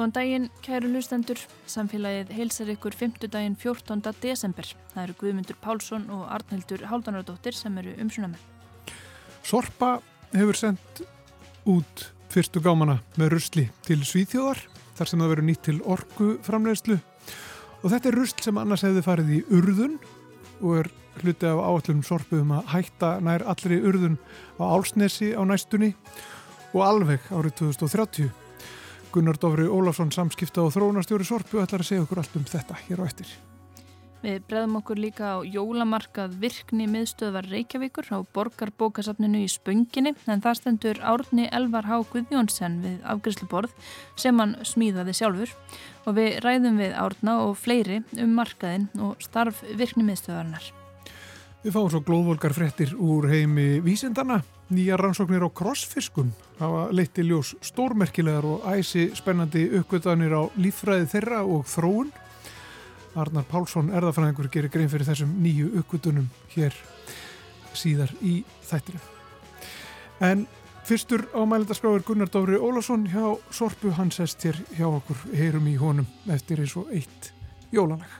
Góðan daginn, kæru hlustendur. Samfélagið heilsar ykkur 5. daginn 14. desember. Það eru Guðmundur Pálsson og Arnhildur Háldanardóttir sem eru umsuna með. Sorpa hefur sendt út fyrstu gámana með rusli til Svíþjóðar þar sem það verður nýtt til orgu framleiðslu og þetta er rusl sem annars hefði farið í urðun og er hluti af áallum sorpu um að hætta nær allri urðun á Álsnesi á næstunni og alveg árið 2030. Gunnar Dófri Ólafsson samskipta og þróunarstjóri Sorpu ætlar að segja okkur allt um þetta hér á eftir. Við breðum okkur líka á jólamarkað virkni miðstöðvar Reykjavíkur á borgarbókasafninu í Spönginni en það stendur Árni Elvar Há Guðjónsson við afgriðsluborð sem hann smíðaði sjálfur og við ræðum við Árna og fleiri um markaðin og starf virkni miðstöðvarnar. Við fáum svo glóðvolgar frettir úr heimi vísindana. Nýja rannsóknir á krossfiskum hafa leitt í ljós stórmerkilegar og æsi spennandi uppgötanir á lífræði þeirra og þróun. Arnar Pálsson, erðafræðingur, gerir grein fyrir þessum nýju uppgötunum hér síðar í þættinu. En fyrstur á mælendaskráður Gunnar Dóri Ólásson hjá Sorpu Hansest hér hjá okkur heyrum í honum eftir eins og eitt jólalag.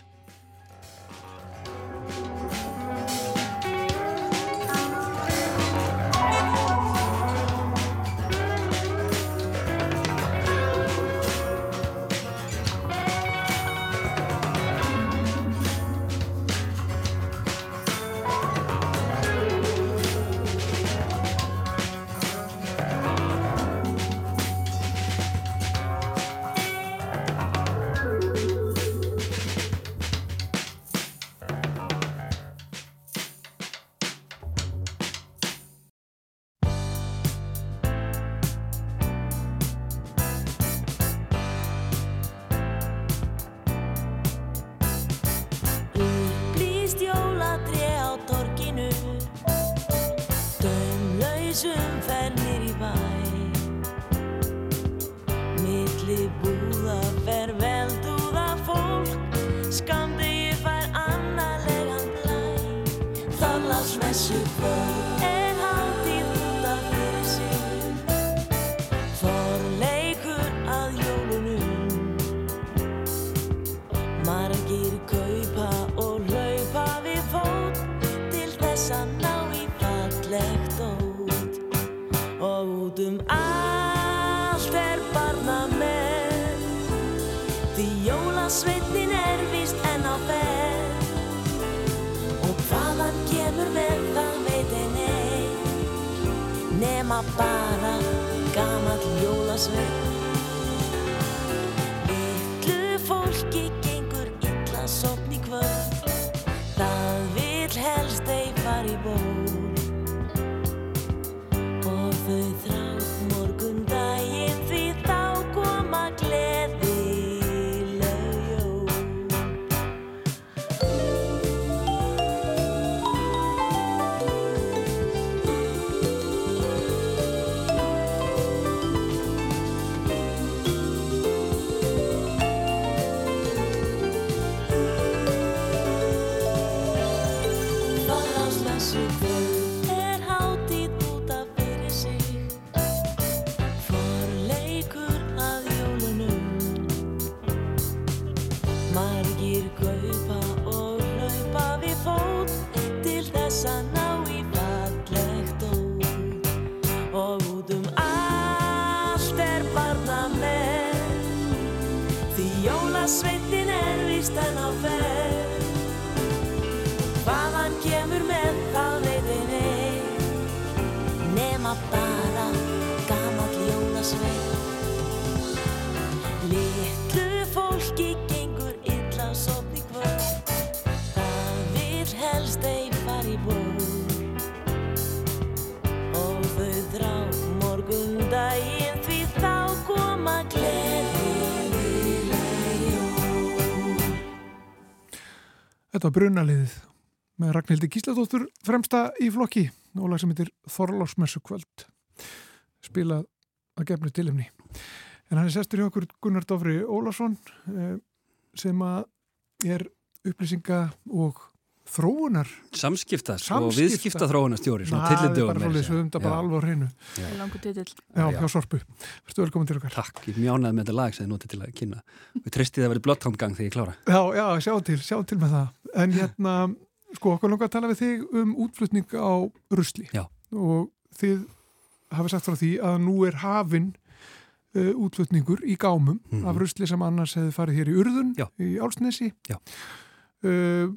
Bara gamall jólasveit Litlu fólki gengur illa sopn í kvöld. Það vil helst ei fara í Þetta var brunaliðið með Ragnhildi Gísladóttur fremsta í flokki og lag sem heitir Þorlásmessu kvöld spilað að gefnu tilumni en hann er sestur hjá okkur Gunnar Dófri Ólafsson eh, sem að er upplýsinga og þróunar Samskipta, sko, og viðskipta þróunastjóri, svona það er bara svolítið svo um þetta bara alveg á hreinu. Langur titill. já, Já. hjá Sorpu, verður velkomin til okkar. Takk, ég mjánaði með þetta lag sem þið notið til að kynna. Við tristið að vera blotthándgang þegar ég klára. Já, já, sjá til, sjá til með það en hérna, sko, okkur langar að tala við þig um útflutning á rusli Já. og þið hafið sagt frá því að nú er hafin uh, útflutningur í gámum Mhm. af rusli sem annars hefði farið hér í Urðun Já. í Álsnesi. Uh,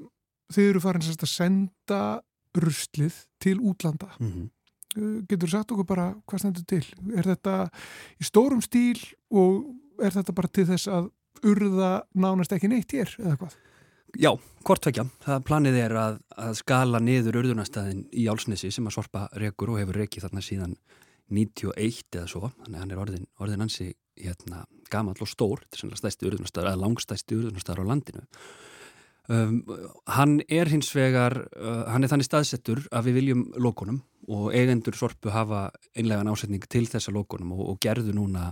þið eru farin sérst að senda ruslið til útlanda mm -hmm. Uh, getur sagt okkur bara hvað stendur til er þetta í stórum stíl og er þetta bara til þess að urða nánast ekki neitt hér eða hvað? Já, hvort tvekja. Það planið er að, að skala niður urðunastæðin í Álsnesi sem að sorpa rekur og hefur rekið þarna síðan 91 eða svo. Þannig að hann er orðin, orðin hansi hérna, gamall og stór. Þetta er sannlega stæsti urðunastæður, eða langstæsti urðunastæður á landinu. Um, hann er hins vegar, uh, hann er þannig staðsettur að við viljum lokunum og eigendur sorpu hafa einlegan ásetning til þessa lokunum og, og gerðu núna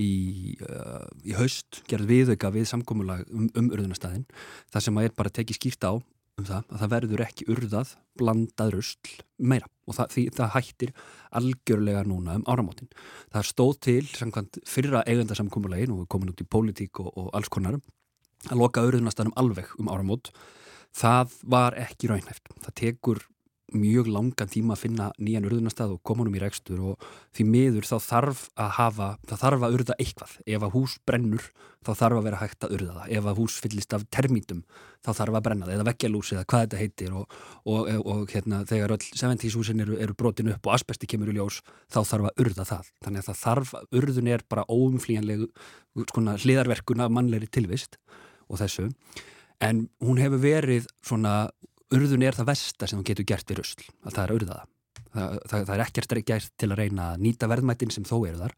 í, uh, í haust, gerðu viðauka við samkomulag um, um urðunastæðin það sem að er bara tekið skýrt á um það að það verður ekki urðað blandað rusl meira og það, því, það hættir algjörlega núna um áramótin. Það stóð til samkvæmt fyrra eigandasamkomulagin og komin út í pólitík og, og alls konar að loka urðunastæðinum alveg um áramót það var ekki raunhæft. Það tekur mjög langan tíma að finna nýjan urðunastæð og koma honum í rekstur og því miður þá þarf að hafa, það þarf að urða eitthvað. Ef að hús brennur þá þarf að vera hægt að urða það. Ef að hús fyllist af termítum þá þarf að brenna það eða veggjalús eða hvað þetta heitir og, og, og, hérna, þegar öll 70s húsin eru, eru brotin upp og asbesti kemur í ljós þá þarf að urða það. Þannig að það þarf, urðun er bara óumflýjanlegu skona, hliðarverkun af mannlegri tilvist og þessu en hún hefur verið svona urðun er það versta sem þú getur gert við rusl að það er að urða það. Það, það, það er ekkert gert til að reyna að nýta verðmættin sem þó eru þar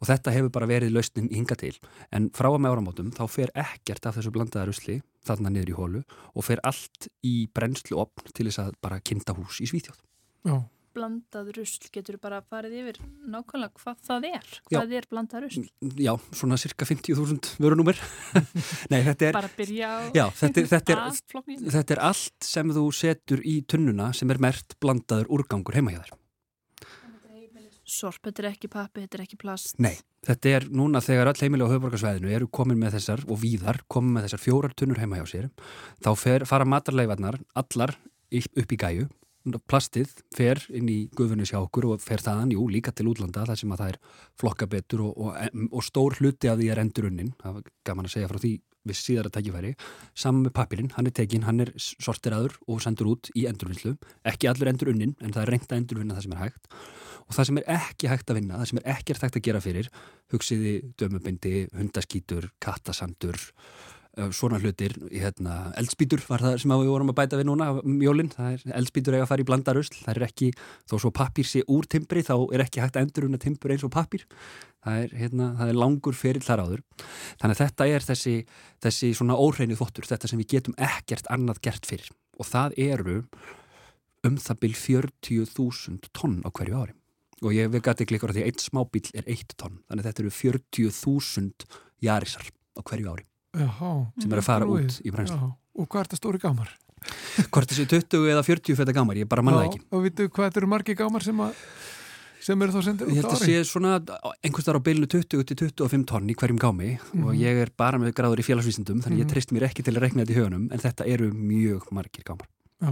og þetta hefur bara verið lausnin hinga til en frá að með áramótum þá fer ekkert af þessu blandaða rusli þarna niður í hólu og fer allt í brennslu opn til þess að bara kynnta hús í Svíþjóð. Já, Blandað rusl, getur bara farið yfir nákvæmlega hvað það er? Hvað er blandað rusl? Já, svona cirka 50.000 vörunúmer. Nei, þetta er, Bara byrja á já, þetta er, þetta er, þetta er allt sem þú setur í tunnuna sem er mert blandaður úrgangur heima hjá þér. Sorp, þetta er ekki pappi, þetta er ekki plast. Nei, þetta er núna þegar öll heimili á höfuborgarsvæðinu eru komin með þessar og víðar komin með þessar fjórar tunnur heima hjá sér þá fer, fara matarleifarnar allar upp í gæju plastið fer inn í gufunni sjá okkur og fer þaðan, jú, líka til útlanda þar sem að það er flokka betur og, og, og stór hluti af því er endurunnin. Það var gaman að segja frá því við síðara tækifæri. Saman með pappirinn, hann er tekinn, hann er sorteraður og sendur út í endurvinnslu. Ekki allur endurunnin, en það er reynd að endurvinna það sem er hægt. Og það sem er ekki hægt að vinna, það sem er ekkert hægt að gera fyrir hugsiði dömubindi, hundaskítur kattasandur svona hlutir, hérna, eldspýtur var það sem við vorum að bæta við núna mjólinn, það er eldspýtur eiga að fara í blandarusl það er ekki, þó svo pappir sé úr timbri þá er ekki hægt að endurunna timbur eins og pappir það er, hérna, það er langur ferill þar áður. Þannig að þetta er þessi, þessi svona óhreinu þvottur, þetta sem við getum ekkert annað gert fyrir. Og það eru um það byrj 40.000 tonn á hverju ári. Og ég við gæti klikkur á því að eitt smábíl er eitt tonn. Þannig að þetta eru 40.000 jarisar á hverju ári Jaha, sem er að fara út í brennslu Já, og hvað er þetta stóri gámar? hvort þessi 20 eða 40 feta gamar, ég bara manna það ekki og veitu hvað þetta eru margi gámar sem, að, sem eru þá sendir Ég út held að ári? sé svona einhvers þar á bylnu 20 til 25 tonn í hverjum gámi og Mhm. ég er bara með gráður í félagsvísindum þannig Mhm. ég treyst mér ekki til að rekna þetta í hugunum en þetta eru mjög margir gámar Já,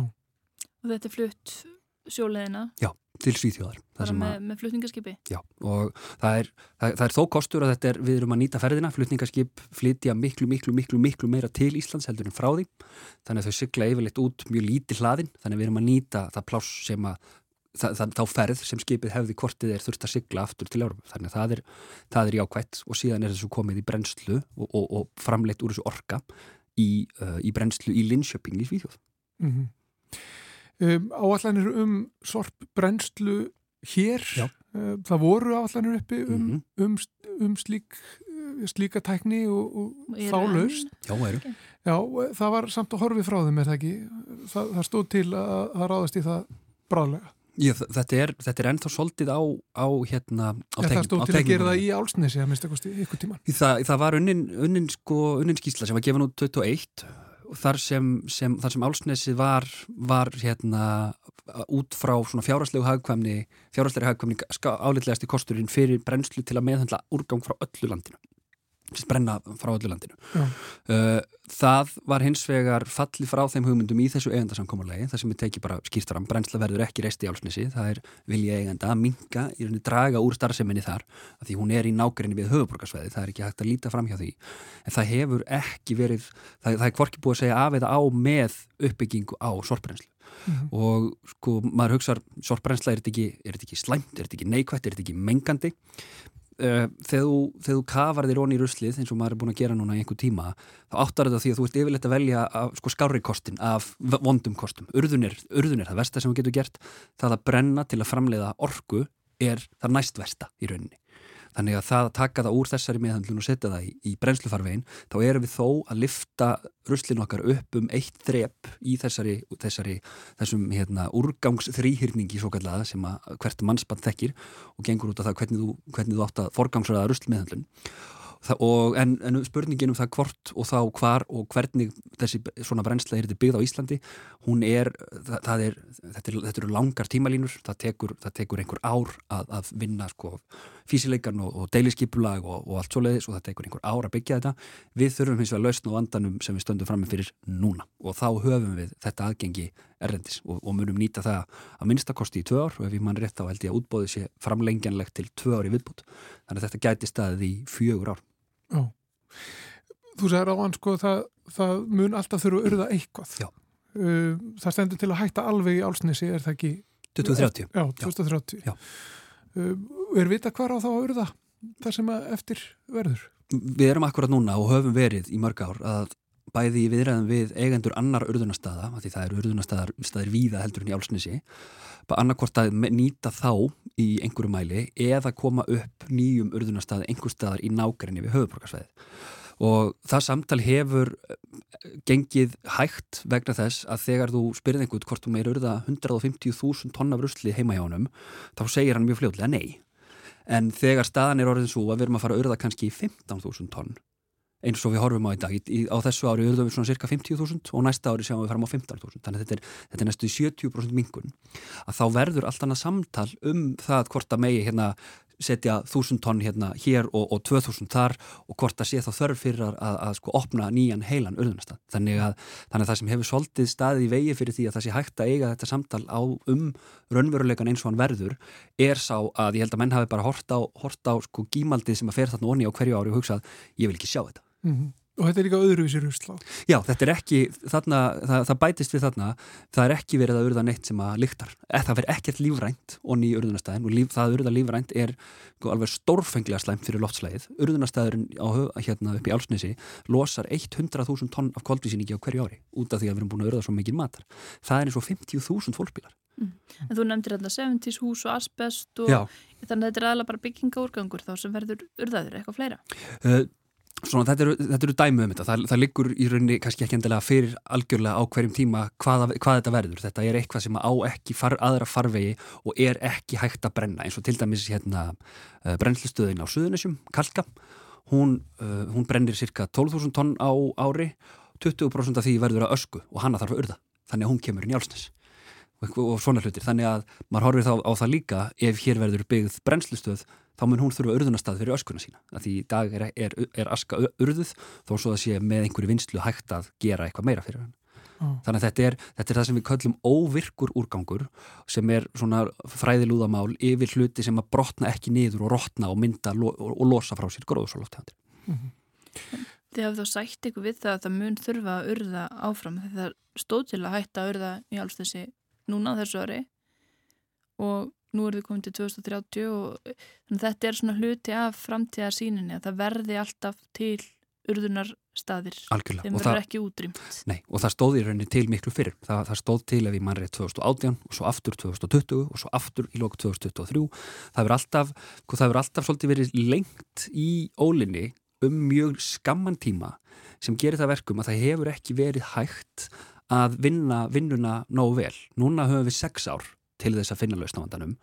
Og þetta er flutt sjóleðina, til Svíþjóðar það bara sem með, að, með flutningaskipi. já, og það er, það, það er þó kostur að þetta er, við erum að nýta ferðina. Flutningaskip flytja miklu, miklu, miklu, miklu meira til Íslands heldur en frá því. Þannig að þau sigla yfirleitt út mjög lítið hlaðin þannig að við erum að nýta það pláss sem að það, þá ferð sem skipið hefði kortið er þurft að sigla aftur til Európa þannig að það er, það er jákvætt. Og síðan er þessu komið í brennslu og, og, og framleitt úr þessu orka í, uh, í brennslu í Linköping í Svíþjóð. Mm um, áallanir um sorp brennslu hér Já. um, það voru áallanir uppi um, Mhm. um, um slík, uh, slíka tækni og, og þá laust Já, eru. Já, það var samt að horfi frá þeim er það ekki, það, það stóð til að, að ráðast í það bráðlega. Já, þ- þetta er, þetta er ennþá soldið á, á hérna á Já, það stóð á til að gera það í álsnesi að mista kosti ykkur tíman Það, það var unnin, unnin, sko, unnin skísla sem var gefin út 21 þar sem, sem, þar sem álsnesi var, var hérna út frá fjárhastlegu hagkvæmni fjárhastlega hagkvæmni álitlegasti kosturinn fyrir brennslu til að meðhandla úrgang frá öllu landinu brenna frá öllu landinu. Uh, það var hins vegar falli frá þeim hugmyndum í þessu eigandarsamkómulegi það sem við tekið bara skýrt fram brennsla verður ekki reist í álsnesi, það er vilja eiganda að minga, í rauninni draga úr starfseminni þar, af því hún er í nákvæmni við höfuborgarsveði, það er ekki hægt að líta fram hjá því. En það hefur ekki verið það, það er hvorki búið að segja af eða á með uppbyggingu á sorpbrennslu. Mm -hmm. og sko maður hugsaður sorpbrennsla er þetta ekki, ekki slæmt, er þetta ekki neikvætt, er þetta ekki mengandi þegar þú, þú kafar þér onni í ruslið eins og maður er búin að gera núna í einhver tíma þá áttar þetta því að þú ert yfirleitt að velja af, sko, skári kostin af vondum kostum. Urðunir, urðunir, það versta sem þú getur gert. Það að brenna til að framleiða orgu er það næst versta í rauninni Þannig að það að taka það úr þessari meðhandlun og setja það í, í brennslufarvegin, þá erum við þó að lifta ruslinu okkar upp um eitt þrep í þessari, þessari þessum hérna, úrgangsþrýhyrningi svo kallaða sem að hvert mannspann þekkir og gengur út af það hvernig þú, hvernig þú átt að forgangsraða ruslmeðhandlun Og, en, en spurningin um það hvort og þá hvar og hvernig þessi svona brennsla er byggð á Íslandi hún er, það, það er þetta, er, eru langar tímalínur það tekur, það tekur einhver ár að, að vinna sko físileikan og, og deiliskipulag og, og allt svo leiðis og það tekur einhver ár að byggja þetta. Við þurfum hins vegar lausn og vandanum sem við stöndum fram með fyrir núna og þá höfum við þetta aðgengi errendis og, og munum nýta það að minnstakosti í tvö ár og ef ég mann rétt á held ég að útbóði sé framlengjanlegt til tvö ári viðbútt þannig að þetta gæti staðið í fjögur ár. Já, þú sagði ráðan sko það, það mun alltaf þurfa að urða eitthvað. Já. Uh, það stendur til að hætta alveg í álsnesi, er það ekki? 2030 Já, 2030 Já. Er vita hver á þá að urða það sem eftir verður? Við erum akkurat núna og höfum verið í mörg ár að bæði í viðræðum við eigendur annar urðunastada, því það eru urðunastadar víða heldur en í álsnesi annarkort að nýta þá í einhverju mæli eða koma upp nýjum urðunastadi einhver staðar í nákværinni við höfuborgarsveið og það samtal hefur eh, gengið hægt vegna þess að þegar þú spyrðið einhvern hvort þú meir urða 150.000 tonna brusli heima hjá honum þá segir hann mjög fljóðlega nei en þegar staðan er orðin svo að við erum að fara að urða kannski 15.000 tonn eins og við horfum á í dag. Í, á þessu ári urðum við svona cirka 50.000 og næsta ári sjáum við fram á 15.000. Þannig að þetta er, þetta er næstu 70% mingun. Að þá verður allt annað samtal um það hvort að megi hérna setja 1000 tonn hérna hér og, og 2000 þar og hvort að sé þá þörf fyrir að, að, að sko opna nýjan heilan urðunastað. Þannig að, þannig að það sem hefur svolítið staðið í vegi fyrir því að það sé hægt að eiga þetta samtal á um raunveruleikan eins og hann verður er sá að ég held að menn hafi bara hort á, hort á sko gímaldið sem að fer þarna onni á hverju ári og hugsað ég vil ekki sjá þetta. Mm -hmm. Og þetta er líka öðruvísir usla. Já, þetta er ekki, þarna, það, það bætist við þarna, það er ekki verið að urða neitt sem að lyktar. Eh, það verður ekkert lífrænt onni í urðunastæðin og líf, það að urða lífrænt er sko, alveg stórfenglega slæmt fyrir loftslæðið. Urðunastæðurinn hérna upp í Álsnesi losar 100.000 tonn af koldvísíningi á hverju ári út af því að við erum búin að urða svo mikið matar. Það er eins og 50.000 fólkbílar. Mm. En þú nefndir alltaf 70's hús og asbest og Já. þannig að þetta er aðalega bara byggingaúrgangur þá sem verður urðaður eitthvað fleira. Svona, þetta, eru, þetta eru dæmi um þetta, það, það liggur í rauninni kannski ekki endilega fyrir algjörlega á hverjum tíma hvað, hvað þetta verður, þetta er eitthvað sem á ekki far, aðra farvegi og er ekki hægt að brenna. Eins og til dæmis hérna uh, brennslustöðin á Suðunisjum, Kalka, hún, uh, hún brennir cirka 12.000 tonn á ári, 20% af því verður að ösku og hanna þarf að urða, þannig að hún kemur í njálsnes og, svona hlutir, þannig að maður horfir þá á það líka ef hér verður byggð brennslustöð þá mun hún þurfa urðunastað fyrir öskuna sína. Því í dag er, er, er aska urðuð þó svo að sé með einhverju vinslu hægt að gera eitthvað meira fyrir hann. Oh. Þannig að þetta er, þetta er það sem við köllum óvirkur úrgangur sem er svona fræðilúðamál yfir hluti sem að brotna ekki niður og rotna og mynda lo, og, og losa frá sér gróðsólóftegandir. Mm -hmm. Þið hafðu þá sætt ykkur við það að það mun þurfa að urða áfram þegar það stóð til að hætta að urða í alls þessi núna þessu ári og nú er þið komið til 2030 og þetta er svona hluti af framtíðarsýninni að það verði alltaf til urðunar staðir Algjörlega. þeim verður ekki útrýmt Nei, og það stóð í rauninni til miklu fyrir það, það stóð til ef ég mannrið 2018 og svo aftur 2020 og svo aftur í lóku 2023 það verður alltaf, það verður alltaf svolítið verið lengt í ólinni um mjög skamman tíma sem gerir það verkum að það hefur ekki verið hægt að vinna vinnuna nógu vel. Núna höfum við sex ár til þess að finna lausnavandanum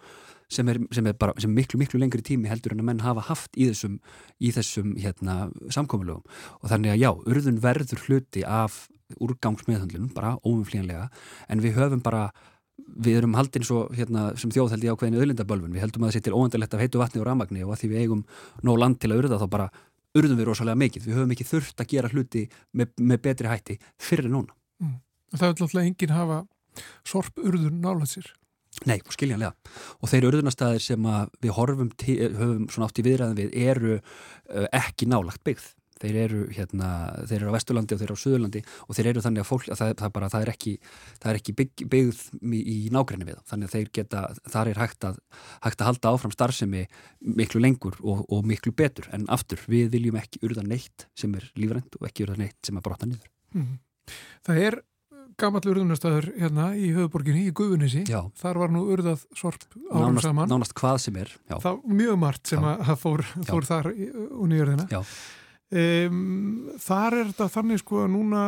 sem er, sem er bara, sem miklu, miklu lengri tími heldur en að menn hafa haft í þessum, í þessum hérna, samkominnlögum og þannig að já, urðun verður hluti af úrgangsmeðhundlun bara óumflíjanlega en við höfum bara við erum haldinn svo hérna, sem þjóð held ég ákveðinu öðlindabölfun, við heldum að það sé til óendalegt af heitu vatni og ramagni og að því við eigum nóg land til að urða þá bara urðum við rosalega mikið, við höfum ekki þurft að gera hluti með, með betri hætti fyrir núna. Mm. Það er alltaf enginn hafa sorp urðun nálega sér. Nei, skiljanlega. Og þeir urðunastæðir sem við horfum til, höfum svona átt í viðræðin við eru uh, ekki nálagt byggð þeir eru hérna, þeir eru á Vesturlandi og þeir eru á Suðurlandi og þeir eru þannig að fólk að það, það, bara, það er ekki, það er ekki bygg, byggð í nágræni við þannig að þeir geta, þar er hægt að, hægt að halda áfram starfsemi miklu lengur og, og miklu betur en aftur við viljum ekki urða neitt sem er lífrænt og ekki urða neitt sem er brotta niður mm. Það er gammal urðunastæður hérna í höfuborginni í Guðunissi, þar var nú urðað sorp árum nánast, saman. Nánast hvað sem er. Það mjög margt sem já. að fór, fór þar og nýjörðina Um, þar er þetta þannig sko að núna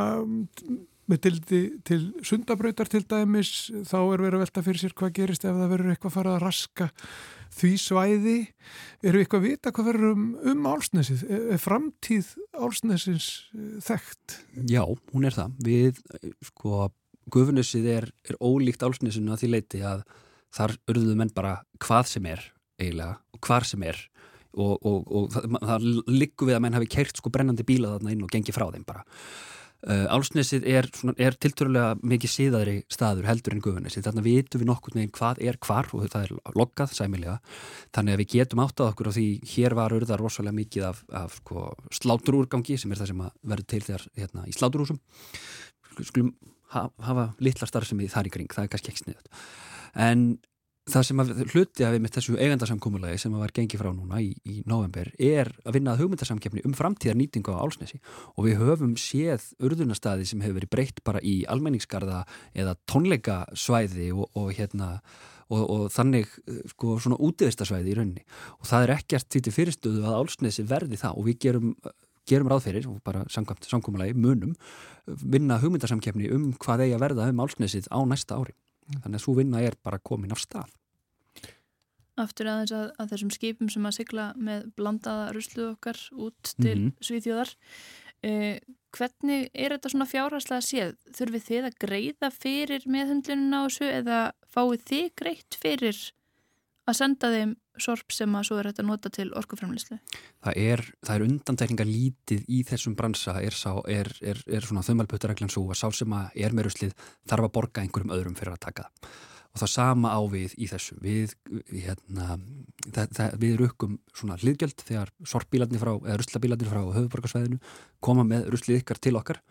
með tildi til sundabrautar til dæmis þá er verið að velta fyrir sér hvað gerist ef það verður eitthvað að fara að raska því svæði eru eitthvað að vita hvað verður um, um álsnesið er framtíð álsnesins eh, þekkt? Já, hún er það við, sko, gufunisið er, er ólíkt álsnesinu að því leiti að þar urðuðu menn bara hvað sem er eiginlega og hvar sem er og, og, og það, það liggur við að menn hafi keirt sko brennandi bíla þarna inn og gengi frá þeim bara. Uh, Álsnesið er, er tilturlega mikið síðaðri staður heldur en guðunesið, þannig að við vitum við nokkur meginn hvað er hvar og það er loggað sæmilega, þannig að við getum áttað okkur á því hér var urðar rosalega mikið af, af sko, sláturúrgangi sem er það sem verður til þegar hérna, í sláturúsum skulum hafa litla starf sem við þar í kring, það er kannski ekki sniðut en það sem að hluti af með þessu eigandarsamkúmulagi sem að var gengið frá núna í, í november er að vinna að hugmyndarsamkefni um framtíðar nýtingu á álsnesi og við höfum séð urðunastæði sem hefur verið breytt bara í almenningskarða eða tónleikasvæði og, og hérna og, og þannig sko svona útíðistasvæði í rauninni. Og það er ekkert því til fyrirstöðu að álsnesi verði það. Og við gerum gerum ráðferir og bara samkvæmulegi munum vinna hugmyndarsamkefni um hvað eigi að verða um álsnesið á næsta ári þannig að svo vinna er bara komin af stað Aftur aðeins að, að þessum skipum sem að sigla með blandaða rusluð okkar út til mm -hmm. Svíþjóðar eh, hvernig er þetta svona fjárhærslega séð? Þurfið þið að greiða fyrir meðhundlunum á þessu eða fáið þið greitt fyrir að senda þeim sorp sem að svo er hægt að nota til orkuframlislu? Það er, er undantekninga lítið í þessum bransa. Er, er, er svona þumalputtareglan svo að sá sem að er með ruslið þarf að borga einhverjum öðrum fyrir að taka og það sama ávið í þessu. Við, hérna, það, það, við rukkum svona hliðgjöld þegar sorpbílarnir frá, eða ruslabílarnir frá höfuborgarsvæðinu koma með ruslið ykkar til okkar.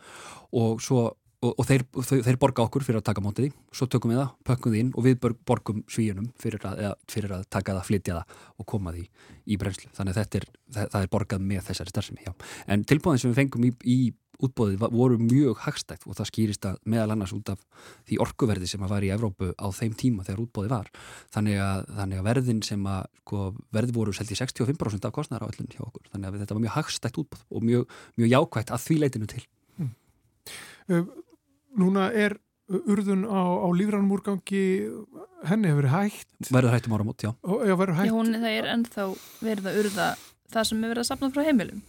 Og svo og, og þeir, þeir borga okkur fyrir að taka mótið svo tökum við það, pökkum því inn og við borgum svíunum fyrir að, fyrir að taka það, flytja það og koma því í brenslu þannig að er, það, það er borgað með þessari starfsemi já. en tilbúðin sem við fengum í, í útbóðið voru mjög hagstækt og það skýrist að meðal annars út af því orkuverði sem að var í Evrópu á þeim tíma þegar útbóðið var. Þannig að, þannig að verðin sem að sko, verði voru selti 65% af kostnæra á öllun hjá okkur. Þannig að þetta var mjög hagstækt útbóð og mjög, mjög jákvægt að því leitinu til. Mm. Núna er urðun á, á lífrannmúrgangi henni hefur verið hægt verður hægt um ára mót, já, já, já hún, það er ennþá verið að urða það sem hefur verið að sapna frá heimilum.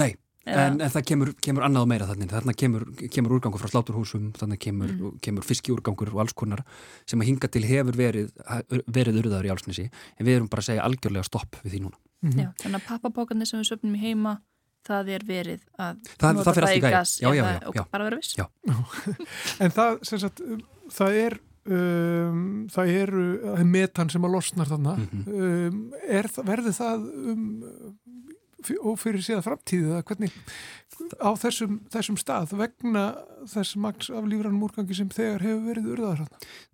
Nei, en, en það kemur, kemur annað meira þannig, þannig kemur, kemur úrgangur frá sláturhúsum þannig kemur, mm. kemur fiskiúrgangur og alls konar sem að hinga til hefur verið verið urðaður í álsnesi en við erum bara að segja algjörlega stopp við því núna. Mm -hmm. já, þannig að pappapókarnir sem við söpnum í heima það er verið að það, nota það, í gas já, já, og bara vera viss. En það, sagt, það er um, það eru metan sem að losnar þarna. Mm -hmm. um, er, verður það um, og fyrir síðan framtíðu að hvernig á þessum, þessum stað vegna þess maks af lífrannum úrgangi sem þegar hefur verið urðaður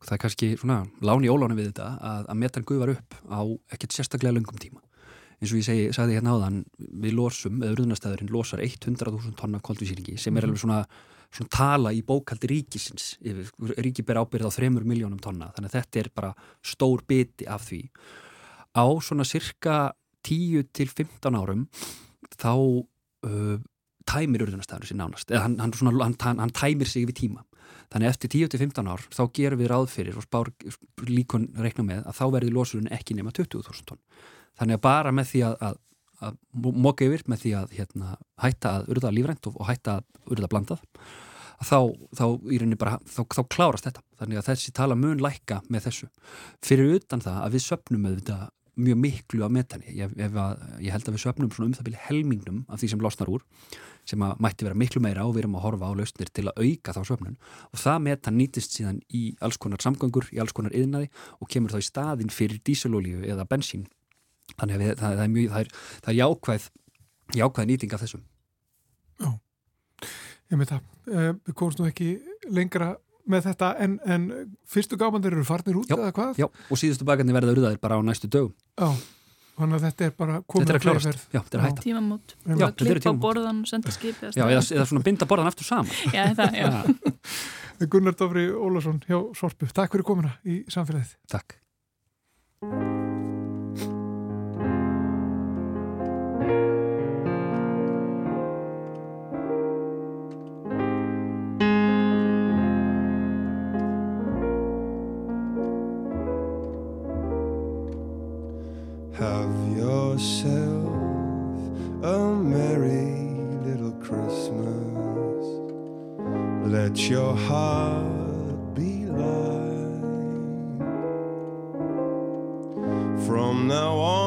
það er kannski svona láni óláni við þetta að, að metan guðvar upp á ekkert sérstaklega lungum tíma eins og ég segi, sagði hérna áðan við losum, eða urðunastæðurinn losar 100.000 tonna koldvísýringi sem er mhm. alveg svona, svona tala í bókaldi ríkisins. Ríki ber ábyrð á 3 miljónum tonna, þannig að þetta er bara stór biti af því. Á svona cirka 10-15 árum þá uh, tæmir urðunastæðurinn sér nánast. Eða hann, hann, svona, hann, hann tæmir sig við tíma. Þannig eftir 10-15 ár þá gerum við ráð fyrir og spár líkon reikna með að þá verður losurinn ekki nema 20.000 tonn þannig að bara með því að, að, að móka yfir með því að hérna, hætta að urða lífrænt og, og hætta að urða blandað þá, þá bara þá, þá klárast þetta, þannig að þessi tala mun lækka með þessu. Fyrir utan það að við söpnum þetta mjög miklu af metani, ég, að, ég held að við söpnum svona um það byrja helmingnum af því sem losnar úr, sem að mætti vera miklu meira og við erum að horfa á lausnir til að auka þá söpnun og það metan nýtist síðan í alls konar samgöngur, í alls konar yðnaði og kemur þá í staðin fyrir dísilolíu eða bensín þannig að við, það, það er mjög, það er, það er jákvæð jákvæð nýting af þessum. Já, ég með það. Uh, við komumst nú ekki lengra með þetta en, en fyrstu gámandir eru farnir út já, eða hvað? Já, og síðustu bakarnir verða urðaðir bara á næstu dögum. Já, þannig að þetta er bara komið að klárast, já, þetta er að hætta. Tímamót, Já, bara klippa borðan og senda skipi Já, eða, eða svona binda borðan aftur saman. Já, það, já. Gunnar Dófri Ólafsson hjá Sorpu, takk fyrir komuna í samfélagið. Takk Let your heart be light. From now on,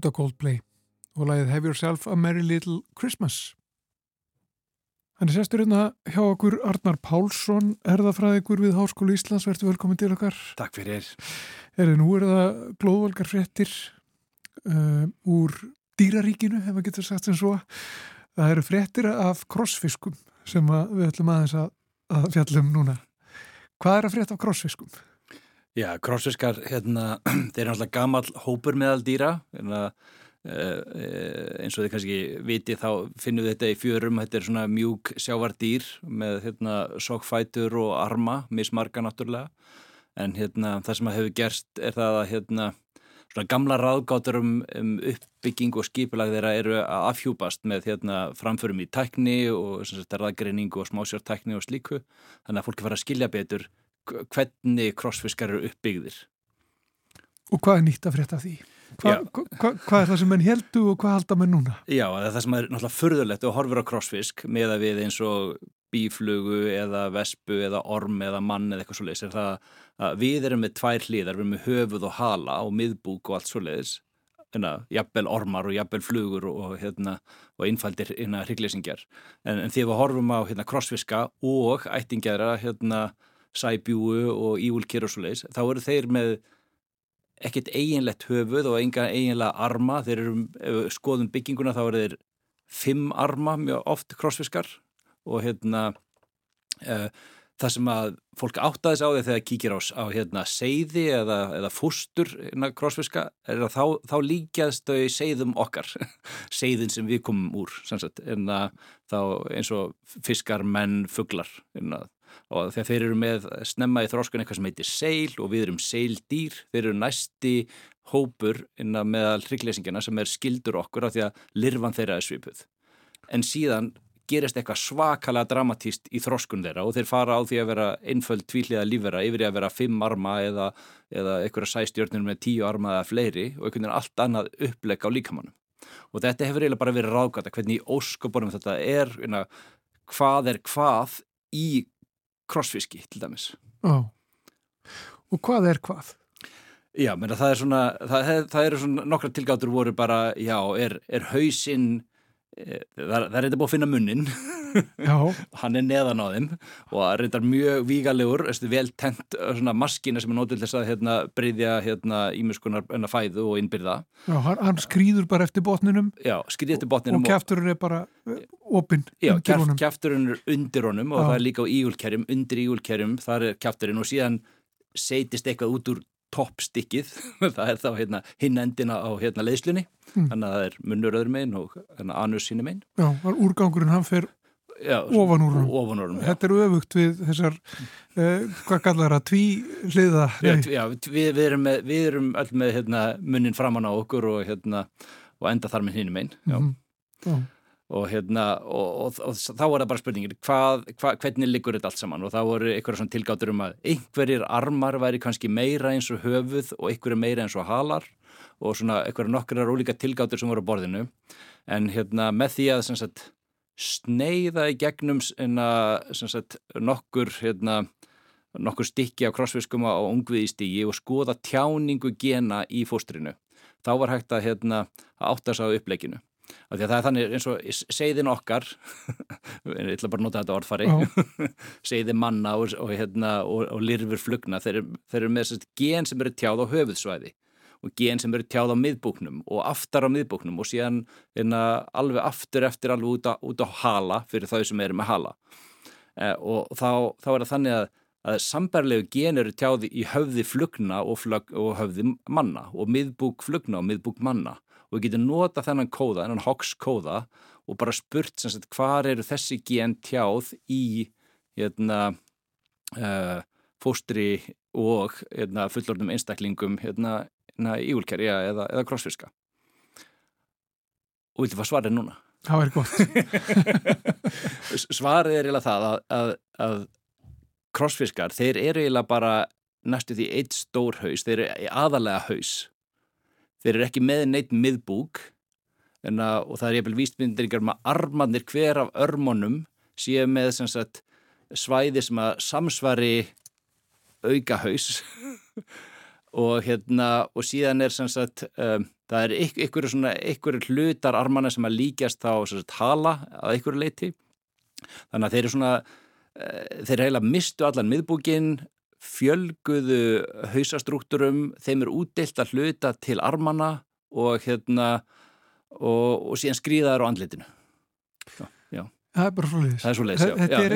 Þetta er Coldplay og lagið Have Yourself a Merry Little Christmas. Hann er sestur hérna hjá okkur Arnar Pálsson, erðafræðikur við Háskólu Íslands, verður velkomin til okkar. Takk fyrir. Er nú er það glóðvalgar fréttir uh, úr dýraríkinu, ef maður getur sagt sem svo. Það eru fréttir af krossfiskum sem við ætlum aðeins að, að fjallum núna. Hvað er að frétta af krossfiskum? Já, krossfiskar, hérna, þeir eru náttúrulega gammal hópur meðal dýra, hérna, uh, eins og þið kannski viti þá finnum við þetta í fjörum, þetta er svona mjúk sjávardýr með hérna, sokkfætur og arma, mismarga náttúrulega, en hérna, það sem hefur gerst er það að hérna, svona gamla ráðgátur um, um uppbygging og skipulag þeirra eru að afhjúpast með hérna, framförum í tækni og raðgreiningu og smásjártækni og slíku, þannig að fólki fara að skilja betur hvernig krossfiskar eru uppbyggðir. Og hvað er nýtt að frétta því? Hva, hva, hva, hvað er það sem menn heldu og hvað halda menn núna? Já, það sem er náttúrulega furðulegt og horfur á krossfisk með að við eins og bíflugu eða vespu eða orm eða mann eða eitthvað svoleiðis er það að við erum með tvær hlýðar, við erum með höfuð og hala og miðbúk og allt svoleiðis hérna, jafnvel ormar og jafnvel flugur og, hérna, og innfaldir hérna, hrygglesingjar. En, en því við horfum á hérna, krossfiska og ættingjara hérna, sæbjúu og íúlkir og svoleiðis, þá eru þeir með ekkert eiginlegt höfuð og enga eiginlega arma, þeir eru, skoðum bygginguna þá eru þeir fimm arma mjög oft krossfiskar. Og hérna uh, það sem að fólk áttaði sig á því þegar kíkir á, á hérna seiði eða, eða fústur innan krossfiska er að þá, þá líkjast þau seiðum okkar seiðin sem við komum úr sagt, en að þá eins og fiskar, menn, fugglar og þegar þeir eru með snemma í þróskun eitthvað sem heitir seil og við erum seildýr, þeir eru næsti hópur innan meðal hryggleysingina sem er skildur okkur af því að lirfan þeirra er svipuð en síðan gerist eitthvað svakalega dramatíst í þroskun þeirra og þeir fara á því að vera einföld tvíliða lífera yfir að vera fimm arma eða, eða einhverja sæstjörnir með tíu arma eða fleiri og einhvern veginn allt annað uppleg á líkamannum. Og þetta hefur eiginlega bara verið ráðgata hvernig í óskopunum þetta er, einna, hvað er hvað í krossfiski til dæmis. Ó, og hvað er hvað? Já, menn að það er svona, það, það eru svona nokkra tilgáttur voru bara, já, er, er hausinn það, það er eitthvað að finna munnin hann er neðan á þeim og það er eitthvað mjög vígalegur vel tent maskina sem er nótil þess að hérna, breyðja hérna, ímuskunar fæðu og innbyrða. Já, hann, hann skrýður bara eftir botninum Já, eftir botninum og, og kæfturinn er bara eh, opinn kæfturinn er undir honum og Já. það er líka á ígulkerjum, undir ígulkerjum þar er kæfturinn og síðan setist eitthvað út úr toppstykkið, það er þá hérna, hinn endina á hérna, leiðslunni mm. þannig að það er munnur öðrum einn og hérna, anus sínum einn. Já, úrgangurinn hann fer ofan úr hann. Þetta er öfugt við þessar, uh, hvað kallar það, tví hliða? Já, já við, við erum, með, við erum öll með hérna, munnin framann á okkur og, hérna, og enda þar með hinnum einn. Já. Mm. já og hérna og, og, og þá var það bara spurningir hvað, hvað, hvernig liggur þetta allt saman? Og þá voru einhverja svona tilgáttur um að einhverjir armar væri kannski meira eins og höfuð og einhverju meira eins og halar og svona einhverja nokkrar ólíka tilgáttur sem voru á borðinu. En hérna með því að sagt, sneiða í gegnum sagt, nokkur hérna, nokkur stikki á krossfiskum á ungviði stígi og skoða tjáningu gena í fóstrinu þá var hægt að, hérna, að áttast á uppleginu af því að það er þannig eins og segðin okkar ég ætla bara að nota þetta orðfari segði manna og, og, hérna, og, og lirfur flugna þeir, þeir eru með sérst, gen sem eru tjáð á höfuðsvæði og gen sem eru tjáð á miðbúknum og aftar á miðbúknum og síðan hérna, alveg aftur eftir alveg út á, út á hala fyrir þau sem eru með hala. Eh, og þá, þá er það þannig að, að sambarlegu gen eru tjáð í höfði flugna og höfði manna og miðbúk flugna og miðbúk manna og við getum nota þennan kóða, þennan Hox kóða og bara spurt sagt, hvað eru þessi gen tjáð í hérna, uh, fóstri og hérna, fullorðnum einstaklingum hérna, hérna ígulkerja eða, eða krossfiska. Og viltu hvað svarið núna? Það væri gott. Svarið er eiginlega það að, að, að krossfiskar, þeir eru eiginlega bara næstu því eitt stór haus, þeir eru aðalega haus þeir eru ekki með neitt miðbúk en, og það er jæfnvel vístmyndiringar með armannir hver af örmonum séu með sagt, svæði sem að samsvari auka haus og hérna og síðan er sagt, um, það er ykkur, svona, ykkur hlutar armanna sem að líkjast þá sagt, hala að ykkur leiti þannig að þeir eru svona uh, þeir heila mistu allan miðbúkin fjölguðu hausastruktúrum, þeim er útdelt að hluta til armana og hérna og, og síðan skrýðaður á andlitinu já, já. Það er bara svoleiðis. Það er svoleiðis, já. Þetta er,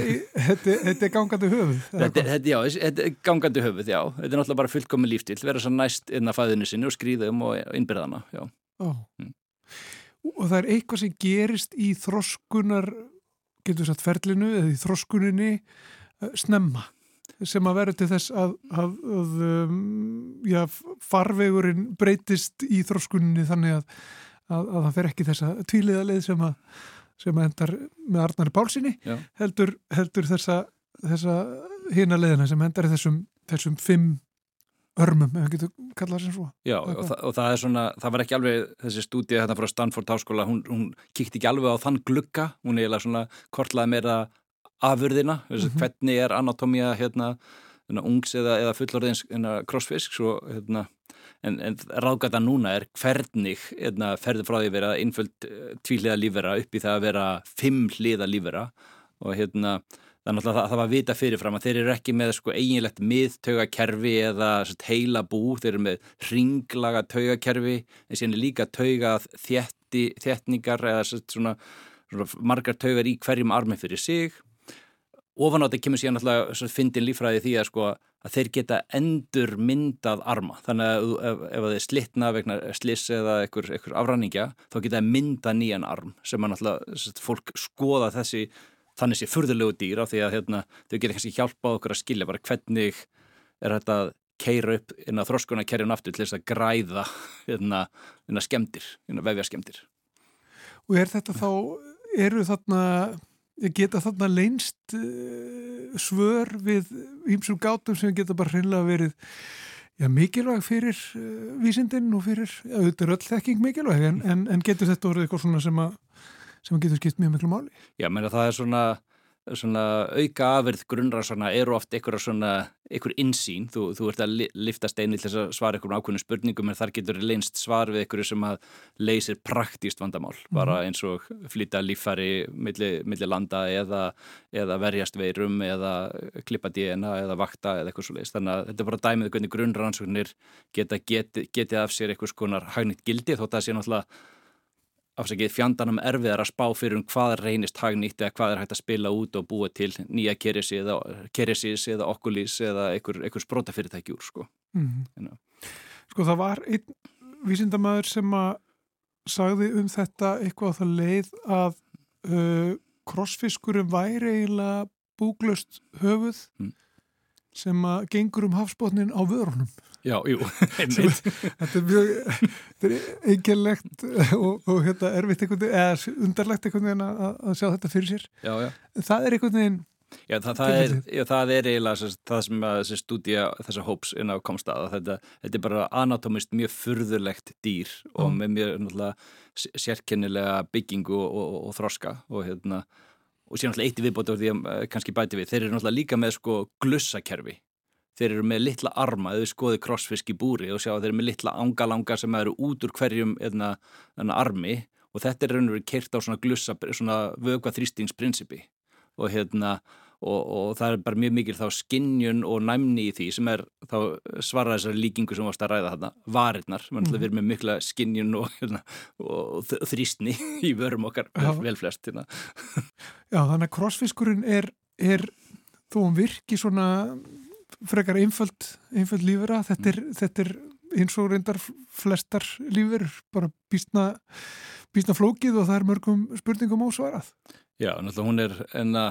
þetta, þetta er gangandi höfuð. Þetta, þetta, já, þetta er gangandi höfuð, já. Þetta er náttúrulega bara fullkomi lífstil, vera svo næst inn að fæðinu sinni og skrýða um og innbyrðana, já. Ó. Mm. Og það er eitthvað sem gerist í þroskunar, getur við sagt, ferlinu eða í þroskuninni eh, snemma sem að vera til þess að, að, að um, já, farvegurinn breytist í þróskunni þannig að, að það fer ekki þessa tvíliða leið sem, sem endar með Arnari Pálsini heldur, heldur þessa, þessa hina leiðina sem endar þessum, þessum fimm örmum, ef við getum kallað sem svo. Já, og, þa og það er svona, það var ekki alveg þessi stúdíu hérna frá Stanford Háskóla hún, hún kíkti ekki alveg á þann glugga hún eiginlega svona kortlaði meira afurðina, mm -hmm. hvernig er anatómia hérna, hérna ungs eða, eða fullorðins hérna, crossfisk svo, hérna, en, en ráðgata núna er hvernig hérna, ferður frá því að vera einföld eh, tvíliða lífera upp í það að vera fimm hliða lífera og hérna þannig að það, það var vita fyrirfram að þeir eru ekki með sko, eiginlegt miðtaugakerfi eða heila bú, þeir eru með ringlaga taugakerfi en síðan er líka tauga þétti, þéttningar eða svona, svona margar taugar í hverjum armi fyrir sig ofan á þetta kemur síðan alltaf fyndin lífræði því að sko að þeir geta endur myndað arma. Þannig að ef, ef, þeir slitna vegna sliss eða einhver, afranningja þá geta þeir mynda nýjan arm sem að alltaf fólk skoða þessi þannig sé furðulegu dýr af því að hérna, þau geta kannski hjálpað okkur að skilja bara hvernig er þetta að keira upp inn að þroskuna kerjun aftur til þess að græða hérna, hérna skemdir, hérna vefja skemdir Og er þetta þá, eru þarna, geta þarna leinst uh, svör við ímsum gátum sem geta bara hreinlega verið já, mikilvæg fyrir uh, vísindin og fyrir, já, þetta er öll þekking mikilvæg en, en, en getur þetta orðið eitthvað svona sem að, sem getur skipt mjög miklu máli? Já, menn að það er svona svona auka afverð grunnrannsóna eru oft einhver svona, einhver insýn, þú, þú ert að li, lifta steini til þess að svara einhverjum ákveðnum spurningum en þar getur leinst svar við einhverju sem að leysir praktíst vandamál, mm bara eins og flytta lífari millir milli landa eða, eða verjast veirum eða klippa DNA eða vakta eða eitthvað svo leiðist, þannig að þetta er bara dæmið hvernig grunnrannsóknir geta getið geti af sér einhvers konar hagnit gildi þótt að það sé náttúrulega afsakið fjandanum erfiðar að spá fyrir um hvað reynist hagnýtt eða hvað er hægt að spila út og búa til nýja kerisi eða, eða okkulís eða einhver, einhver sprótafyrirtæki úr sko. Mm -hmm. Sko það var einn vísindamæður sem að sagði um þetta eitthvað á það leið að uh, krossfiskurum væri eiginlega búglust höfuð mm. sem að gengur um hafsbótnin á vörunum. Já, jú, einmitt. þetta er mjög, þetta er eiginlegt og, og hérna, erfitt einhvern veginn, eða undarlegt einhvern veginn að, að sjá þetta fyrir sér. Já, já. Það er einhvern veginn... Já, það, það, er, já, það er eiginlega það sem að þessi stúdía þessa hóps inn á komstaða. Þetta, þetta er bara anatomist mjög furðulegt dýr og mm. með mjög sérkennilega byggingu og, og, og þroska og hérna, og síðan alltaf eitt í viðbóti og því að kannski bæti við. Þeir eru náttúrulega líka með sko glussakerfi þeir eru með litla arma, ef við skoðum crossfisk í búri og sjá að þeir eru með litla ángalanga sem eru út úr hverjum eðna, eðna armi og þetta er raun og verið kert á svona glussa, svona vögva þrýstingsprinsipi og hérna og, og það er bara mjög mikil þá skinnjun og næmni í því sem er þá svara þessari líkingu sem varst að ræða þarna varirnar, mann mm. við erum með mikla skinnjun og, hérna, og þrýstni í vörum okkar vel, vel flest hérna. Já, þannig að crossfiskurinn er, er þó um virki svona frekar einföld, einföld lífera þetta er, mm. þetta er eins og reyndar flestar lífur bara býstna, býstna flókið og það er mörgum spurningum ósvarað. Já, náttúrulega hún er enna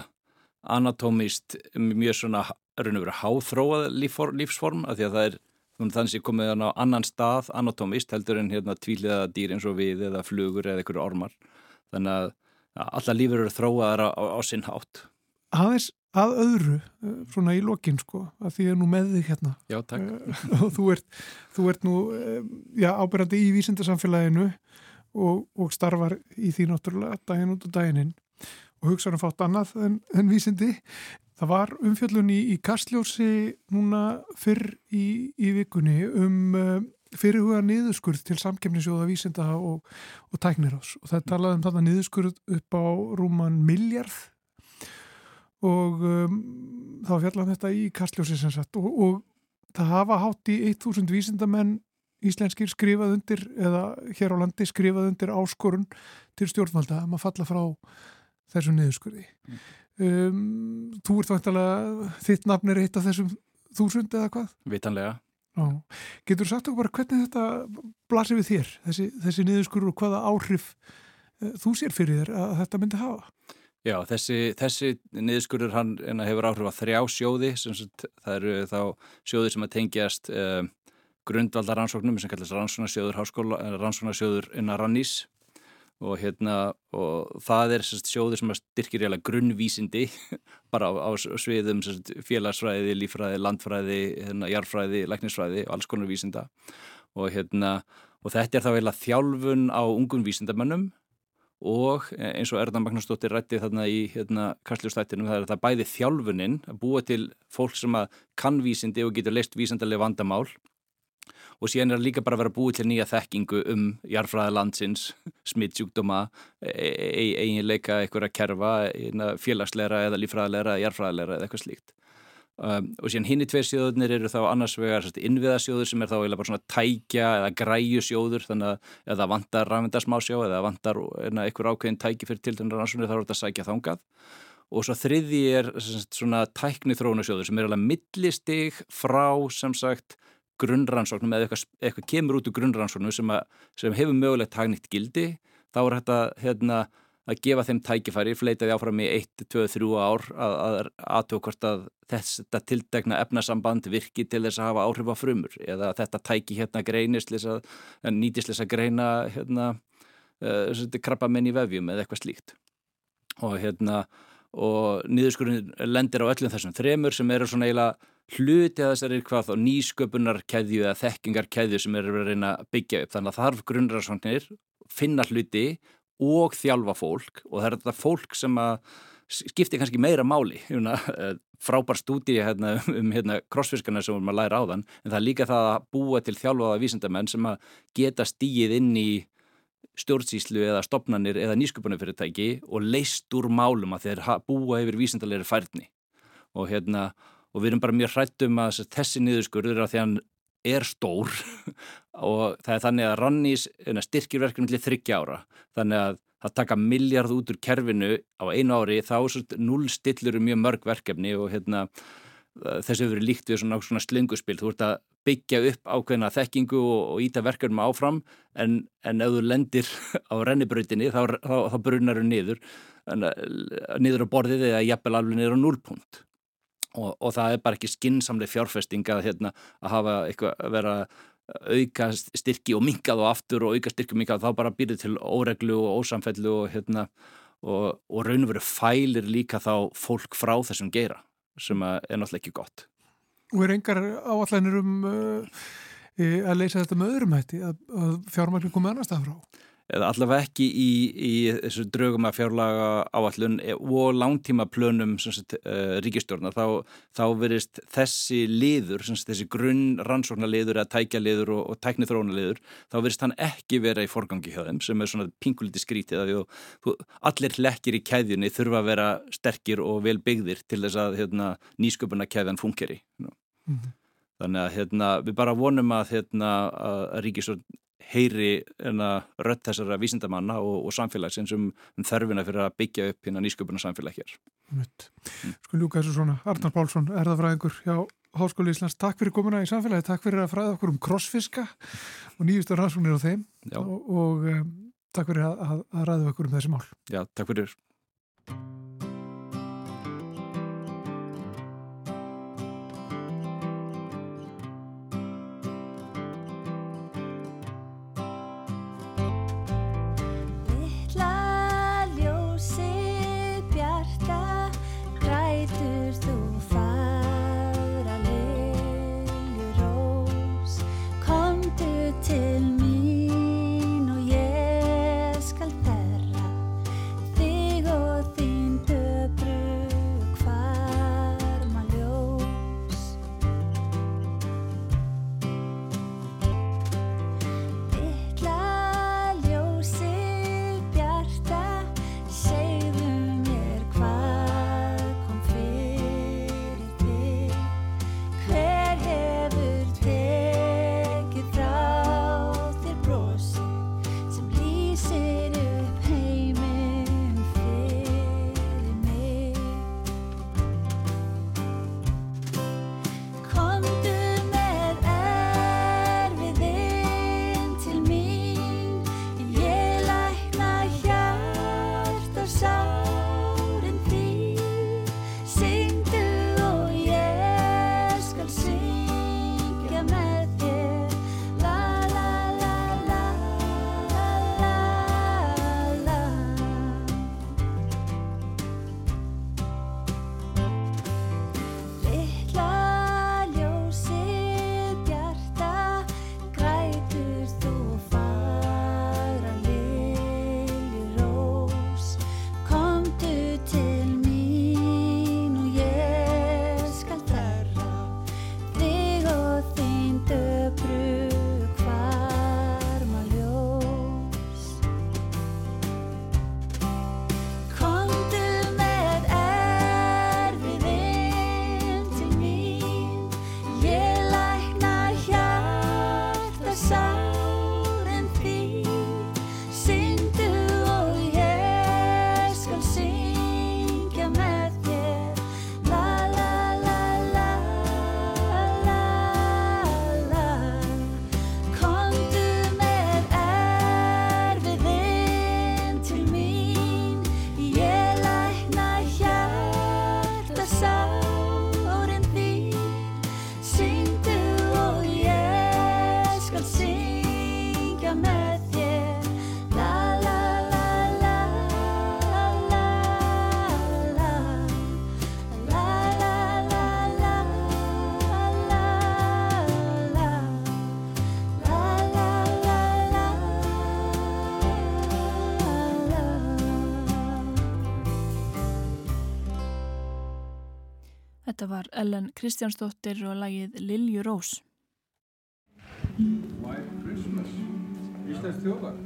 anatómist mjög svona raun og verið háþróað lífsform af því að það er þannig að komið á annan stað anatómist heldur en hérna tvíliða dýr eins og við eða flugur eða einhverju ormar. Þannig að alla lífur eru þróaðar á, á, á sinn hátt. Aðeins að öðru, eh, svona í lokin sko, að því að nú með þig hérna. Já, eh, og þú ert, þú ert nú eh, já, ábyrgandi í vísindarsamfélaginu og, og starfar í því náttúrulega daginn út og daginn og hugsaðum fátt annað en, en vísindi. Það var umfjöllun í, í Kastljósi núna fyrr í, í vikunni um fyrirhuga niðurskurð til samkemnisjóða vísinda og, og tæknir ás og það talaði um þarna niðurskurð upp á rúman miljard og um, þá fjallan þetta í Kastljósi sem sagt og, og það hafa hátt í 1000 vísindamenn íslenskir skrifað undir eða hér á landi skrifað undir áskorun til stjórnvalda að maður falla frá þessu niðurskurði mm. um, Þú ert vantalega þitt nafn er eitt af þessum þúsund eða hvað? Vitanlega Ó. Getur sagt okkur bara hvernig þetta blasir við þér, þessi, þessi niðurskurður og hvaða áhrif uh, þú sér fyrir þér að þetta myndi hafa? Já, þessi, þessi niðurskurður hann hefur áhrif að þrjá sjóði, sagt, það eru þá sjóði sem að tengjast uh, grundvalda rannsóknum sem kallast rannsóknarsjóður háskóla, rannsóknarsjóður innan rannís. Og hérna og það er sagt, sjóður sem styrkir grunnvísindi bara á, á sviðum sagt, félagsfræði, lífræði, landfræði, hérna, jarfræði, læknisfræði og alls konar vísinda. Og hérna og þetta er þá eiginlega þjálfun á ungun vísindamönnum og eins og Erðan Magnarsdóttir rætti þarna í hérna, kastljóstættinum það er það bæði þjálfuninn að búa til fólk sem að kann vísindi og getur leist vísindarlega vandamál og síðan er það líka bara að vera búið til nýja þekkingu um jarfræði landsins, smittsjúkdóma, eiginleika e einhverja kerfa, félagsleira eða lífræðilegra eða jarfræðilegra eða eitthvað slíkt. Um, og síðan hinn í tveir sjóðunir eru þá annars vegar innviðasjóður sem er þá eða bara svona tækja eða græjusjóður þannig að eða vantar rafendarsmásjá eða vantar einhver ákveðin tæki fyrir tildunar þá er þetta að sækja þángað og svo þriði er svona tækni þróunasjóður sem er alveg millistig frá sem sagt grunnrannsóknum eða eitthvað, eitthvað kemur út úr grunnrannsóknum sem, sem hefur mögulegt hagnýtt gildi þá er þetta hérna, að gefa þeim tækifæri, fleitaði áfram í 1, 2, 3 ár að, að aðtöku hvort að þetta tildegna efnasamband virki til þess að hafa áhrif á frumur eða þetta tæki hérna að, þess að greina hérna, uh, krabba menn í vefjum eða eitthvað slíkt. Og hérna og niðurskurinn lendir á öllum þessum þremur sem eru svona eiginlega hluti að þessari hvað þá nýsköpunarkeðju eða þekkingarkeðju sem eru að reyna að byggja upp. Þannig að þarf grunnræðsvagnir finna hluti og þjálfa fólk og það er þetta fólk sem að skiptir kannski meira máli hérna, frábær stúdi hérna, um hérna, crossfiskarna sem að læra á þann en það er líka það að búa til þjálfaða vísendamenn sem að geta stíið inn í stjórnsýslu eða stopnarnir eða nýsköpunarfyrirtæki og leist úr málum að þeir búa yfir vísendalegri færni. Og hérna og við erum bara mjög hrættum að þessi niðurskurður að því að er stór og það er þannig að Rannís hérna, styrkir verkefni til þryggja ára. Þannig að það taka miljard út úr kerfinu á einu ári þá núl stillur um mjög mörg verkefni og hérna þessi hefur líkt við svona, svona slunguspil þú ert að byggja upp ákveðna þekkingu og, og íta verkefnum áfram en, en ef þú lendir á rennibrautinni þá, þá, þá brunar þú niður en, niður á borðið eða jafnvel alveg niður á núlpunkt og, og það er bara ekki skinsamlega fjárfesting að, hérna, að hafa eitthvað að vera auka styrki og minkað og aftur og auka styrki og minkað þá bara býrið til óreglu og ósamfellu og, hérna, og, og raun og veru fælir líka þá fólk frá þessum geira sem er náttúrulega ekki gott. Og er engar áallanir um uh, að leysa þetta með öðrum hætti, að, að fjármækning komið annars það frá? Eða allavega ekki í, í þessu draugum að fjárlaga áallun og langtíma plönum sagt, uh, ríkistjórna. Þá, þá verist þessi liður, sagt, þessi grunn rannsóknar liður eða tækja liður og, og tækni þróuna liður, þá verist hann ekki vera í forgangi hjá þeim sem er svona pinguliti skrítið að þú, allir hlekkir í kæðjunni þurfa að vera sterkir og vel byggðir til þess að hérna, nýsköpuna kæðjan funkeri. Mm -hmm. Þannig að hérna, við bara vonum að, hérna, að ríkistjórn heyri rött þessara vísindamanna og, og samfélagsins um, um þörfina fyrir að byggja upp hérna nýsköpuna samfélag hér. Mm. Sko ljúka þessu svona, Arnar Pálsson, erðafræðingur hjá Háskóli Íslands, takk fyrir komuna í samfélagi, takk fyrir að fræða okkur um crossfiska og nýjustur rannsóknir á þeim Já. og, og um, takk fyrir að, að, að ræða okkur um þessi mál. Já, takk fyrir. Þetta var Ellen Kristjánsdóttir og lagið Lilju Rós. White Christmas Íslands þjóðar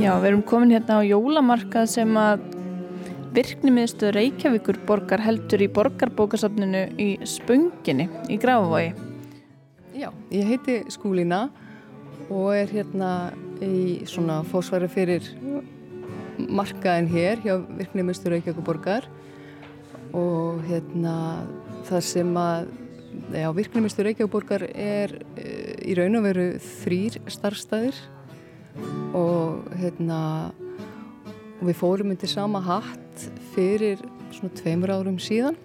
Já, við erum komin hérna á jólamarkað sem að virknimiðstöð Reykjavíkur borgar heldur í borgarbókasafninu í Spönginni í Grafavogi. Já, ég heiti Skúlína og er hérna í svona fósværi fyrir markaðin hér hjá virknimiðstöð Reykjavíkur borgar og hérna það sem að já, virknimiðstöð Reykjavíkur borgar er e, í raun og veru þrýr starfstæðir og hérna og við fórum undir sama hatt fyrir svona tveimur árum síðan.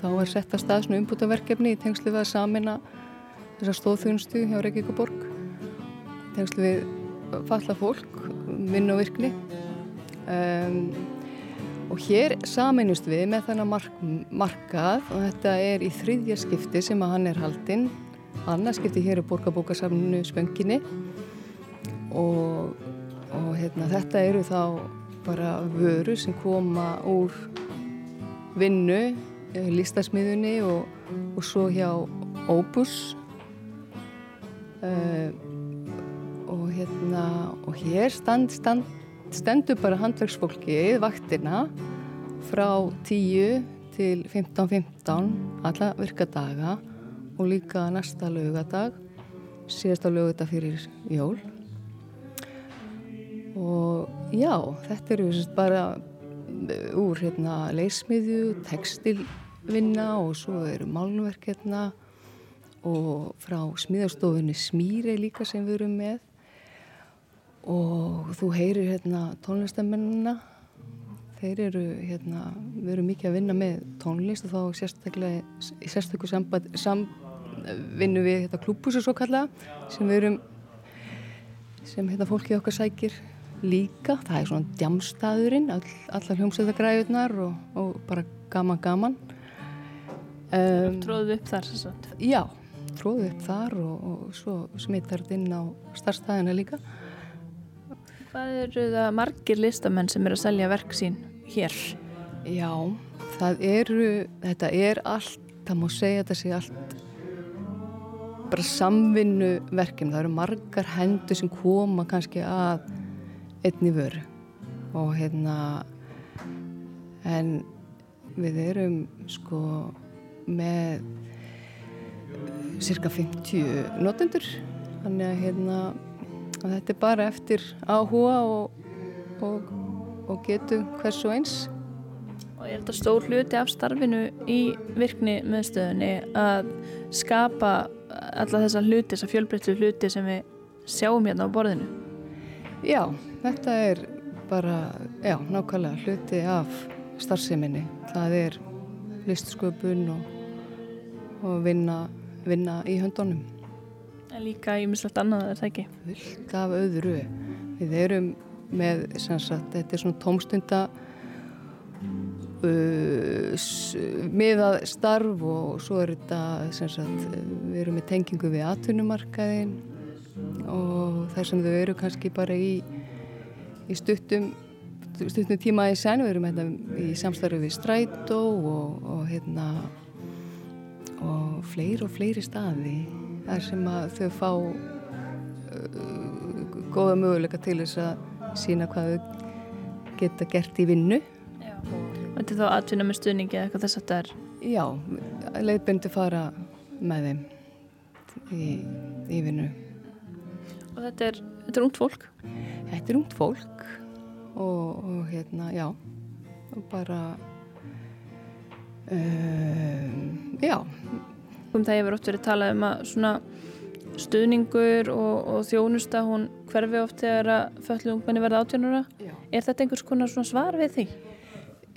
Þá var sett að stað svona umbútaverkefni í tengslu við að samina þessar stóðþjónustu hjá Reykjavík borg tengslu við falla fólk vinn og virkni. Um, og hér saminust við með þennan mark, markað og þetta er í þriðja skipti sem að hann er haldinn. Annars skipti hér er borgarbókasamnu Spönginni og, og hérna, þetta eru þá bara vöru sem koma úr vinnu, listasmiðunni og, og svo hjá Opus. Uh, og hérna og hér stand, stand, stendur bara handverksfólkið vaktina frá 10 til 15.15 alla virkadaga og líka næsta lögadag síðasta lögadag fyrir jól og já, þetta eru bara úr hérna, leysmiðju, textilvinna og svo eru málnverk hérna og frá smíðastofunni Smýri líka sem við erum með. Og þú heyrir hérna tónlistamennina þeir eru hérna, við erum mikið að vinna með tónlist og þá sérstaklega í sérstaklega samband, sam, vinnu við hérna klúbúsi svo kalla sem við erum sem hérna fólkið okkar sækir líka, það er svona djamstaðurinn all, allar hljómsveitagræðunar og, og bara gaman gaman. Um, Tróðu upp þar svo Já, tróðu upp þar og, og svo smittar þetta inn á starfstæðina líka. Hvað eru það margir listamenn sem eru að selja verk sín hér? Já, það eru þetta er allt, það má segja þetta sé allt bara samvinnu verkefni, það eru margar hendur sem koma kannski að einni vöru. Og hérna en við erum sko með cirka 50 notendur. Þannig að hérna að þetta er bara eftir áhuga og, og, og getu hvers og eins. Og er þetta stór hluti af starfinu í virkni meðstöðunni að skapa alla þessa hluti, þessa fjölbreytlu hluti sem við sjáum hérna á borðinu? Já, þetta er bara, já, nákvæmlega hluti af starfseminni. Það er listsköpun og, og vinna, vinna í höndunum. En líka í mislegt annað er það ekki? Vilt af öðru. Við erum með, sem sagt, þetta er svona tómstunda uh, miðað starf og svo er þetta, sem sagt, við erum með tengingu við atvinnumarkaðin og þar sem þau eru kannski bara í, í stuttum stuttum tíma í sen, við erum hérna í samstarfi við Strætó og, og hérna og fleiri og fleiri staði þar sem að þau fá uh, góða möguleika til þess að sína hvað þau geta gert í vinnu. Þetta er þá atvinna með stuðningi eða eitthvað þess að þetta er? Já, leiðbindi fara með þeim í, í vinnu Og þetta er, þetta er ungt fólk? Þetta er ungt fólk og, og hérna, já og bara um, já Um það hefur oft verið talað um að svona stuðningur og, og þjónusta hún hverfi oft þegar að föllu ungmenni verða átjónura Já. er þetta einhvers konar svona svar við því?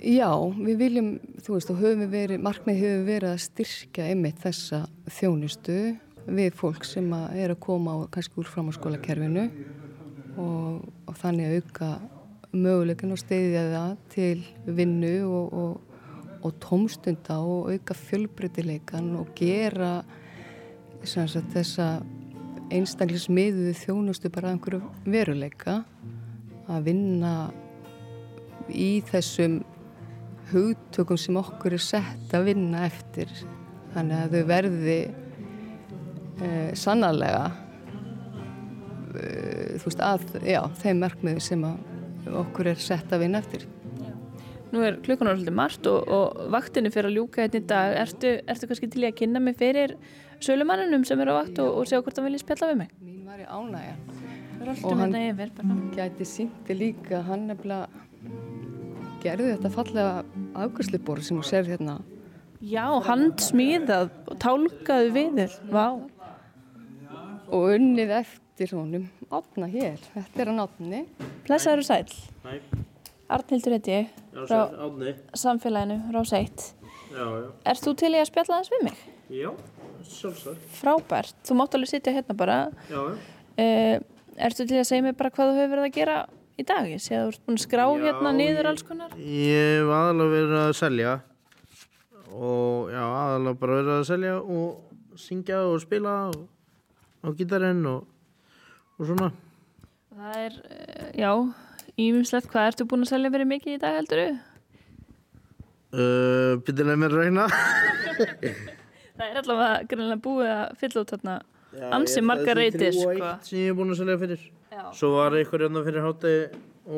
Já, við viljum, þú veist, og höfum við verið, markmið hefur verið að styrkja einmitt þessa þjónustu við fólk sem að er að koma á, kannski úr framháskólakerfinu og, og þannig að auka möguleikin og steyðja það til vinnu og, og, og tómstunda og auka fjölbreytileikan og gera sagt, þessa einstaklismiðuðu þjónustu bara einhverju veruleika að vinna í þessum hugtökum sem okkur er sett að vinna eftir. Þannig að þau verði eh, sannarlega eh, þú veist að já, þeim merkmiðu sem okkur er sett að vinna eftir. Nú er klukkunar svolítið margt og, og vaktinni fyrir að ljúka hérna í dag. Ertu, ertu kannski til að kynna mig fyrir sölumannunum sem eru á vakt og, og sjá hvort það vilja spjalla við mig? Mín var í ánægja. Og hann yfir, gæti sýndi líka. Hann nefnilega gerði þetta fallega afgjörsliborð sem þú sér hérna. Já, hann smíðað og tálkaði viður Vá. Og unnið eftir honum átna hér, þetta er hann átni Blessaður og sæl Hæ. Arnhildur heiti ég Já, frá sæll, Árni. samfélaginu, Rás 1 Já, já. Erst þú til í að spjalla þess við mig? Já, sjálfsagt. Frábært, þú mátt alveg sitja hérna bara Já, já. uh, Erstu til að segja mig bara hvað þú hefur verið að gera í dag? Ég sé að þú ert búin að skrá Já, hérna niður alls konar Ég hef aðalega verið að selja og já, aðalega bara verið að selja og syngja og spila og, á gítarinn og, og svona. Það er, uh, já, ímumslegt hvað ertu búin að selja verið mikið í dag heldur Uh, Býtilega mér að reyna. Það er allavega greinlega búið að fylla út þarna ansi ég- margar það er reytir þrjú og sko. eitt sem ég hef búin að selja fyrir. Já. Svo var einhver hérna fyrir hátegi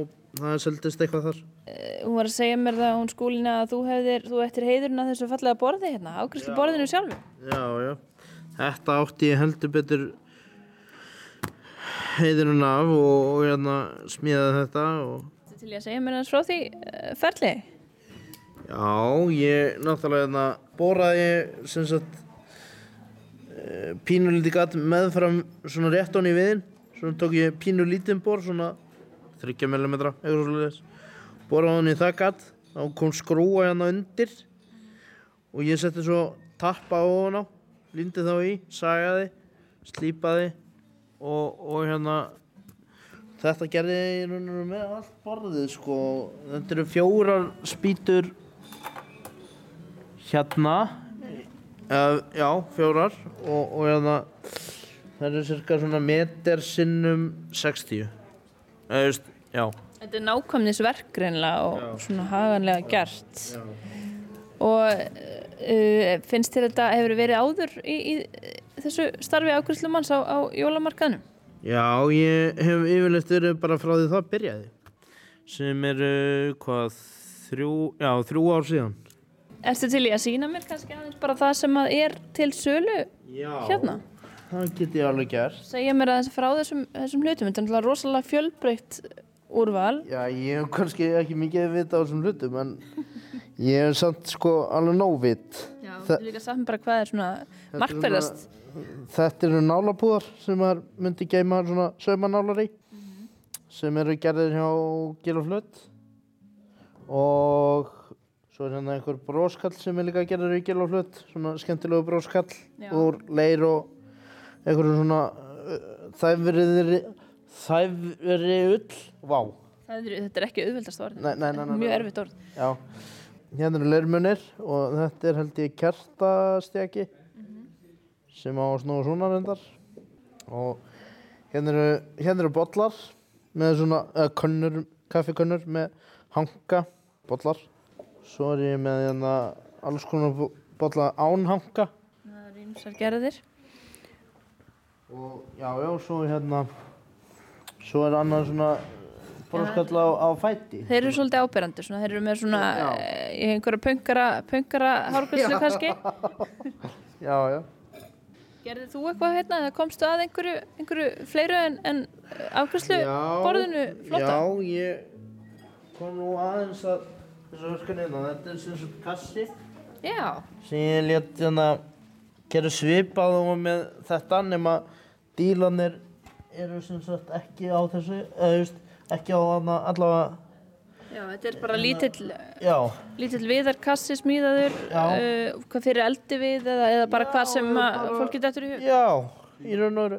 og það seldist eitthvað þar. Eh, Hún var að segja mér það hún skúlina að þú hefðir, þú eftir heiðurinn að þessu fallega borði hérna, ákvæmstu borðinu sjálfu. Já, já. Þetta átti ég heldur betur heiðurinn af og, og hérna smíðaði þetta og Þetta til ég að segja mér hans frá því uh, ferli. Já, ég náttúrulega hérna boraði sem sagt uh, pínulítið gatt meðfram svona rétt honni í viðin svona tók ég pínulítið bor svona 30 mm eitthvað svolítið boraði honni í það gatt þá kom skrúa hérna undir og ég setti svo tappa á. hana lindi þá í, sagaði slípaði og, og hérna þetta gerði ég með allt borðið sko. Þetta eru fjórar spýtur hérna. Uh, já, fjórar og, og hérna það eru cirka svona meter sinnum 60 eða þú veist, já. Þetta er nákvæmnisverk greinlega og svona haganlega gert. Og uh, finnst þér þetta hefur verið áður í, í þessu starfi ákvæmslumanns á, á jólamarkaðnum? Já, ég hef yfirleitt verið bara frá því það byrjaði sem eru, hvað, þrjú, já, þrjú ár síðan. Erstu til í að sína mér kannski aðeins bara það sem að er til sölu Já. hérna? Það get ég alveg gert. Segja mér aðeins frá þessum, þessum hlutum, þetta er rosalega fjölbreytt úrval. Já, ég hef kannski ekki mikið að vita á þessum hlutum, en ég hef samt sko alveg nóvit. Já, þú líka sagt mér bara hvað er svona er markverðast. Þetta eru nálapúðar sem maður myndi geima svona saumanálar í sem eru gerðir hjá Gil og svo er hérna einhver bróskall sem er líka gerður í Gil og Flut svona skemmtilegu bróskall Já. úr leir og einhverjum svona uh, þæfriðri þæfri ull vá, er, þetta er ekki auðveldast orð. Mjög erfitt orð. já hérna eru leirmunir og þetta er held ég kertastjaki sem á snúa svona reyndar. Og hérna eru, hérna eru bollar með svona, eða könnur, kaffikönnur með hanka, bollar. Svo er ég með hérna alls konar bo- bolla án hanka. Það er ímsar gerðir. og já, já, svo hérna svo er annar svona broskall á, á fæti Þeir eru svolítið áberandi, svona, þeir eru með svona eh, í einhverja pöngara, pöngara Já. kannski. já, já Gerðið þú eitthvað hérna eða komstu að einhverju, einhverju fleiru en, en afgræslu borðinu flotta? Já, ég kom nú aðeins að þessu verkefni hérna. Þetta er sem sagt kassi Já. sem ég létt hérna gera svipað og með þetta nema dílanir eru sem sagt ekki á þessu, eða þú veist, ekki á hana allavega Já, þetta er bara lítill, Já, lítill viðarkassi smíðaður, Já. uh, hvað fyrir eldi við eða, eða bara hvað sem Já, bara- fólki dættur í hug? já, í raun og veru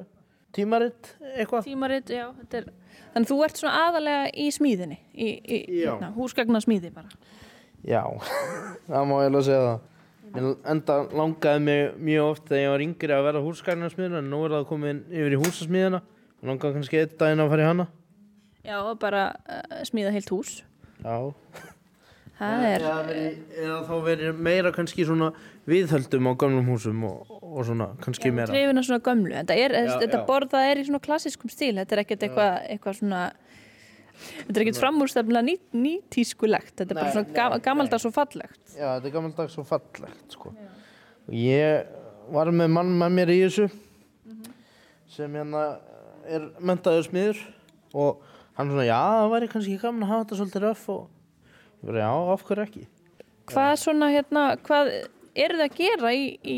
tímaritt eitthvað. Tímarit, já, þetta er, þannig þú ert svona aðalega í smíðinni, í, í Já. hérna, húsgagna smíði bara. Já, það má ég alveg segja það. Mér enda langaði mig mjög oft þegar ég var yngri að vera húsgagnarsmiður en nú er það komin yfir í húsasmiðina. Mér langaði kannski einn daginn að fara í hana. Já, og bara uh, smíða heilt hús. Já. Það er, Eða, veri, eða þá verið meira kannski svona viðhöldum á gamlum húsum og, og svona kannski meira. trefina svona gömlu. Þetta, er, Já, þetta já. borð, það er í svona klassískum stíl, þetta er ekkert eitthvað eitthva svona, þetta er ekkert framúrstefnilega ný, nýtískulegt, þetta er bara Nei, svona nei, ga nei. gamaldags og fallegt. Já, þetta er gammaldags og fallegt, sko. Og ég var með mann með mér í þessu sem hérna er mentaður smiður og hann svona, já, það væri kannski gaman að hafa þetta svolítið röff og ég bara, já, af hverju ekki? Hvað svona hérna, hvað eru það að gera í, í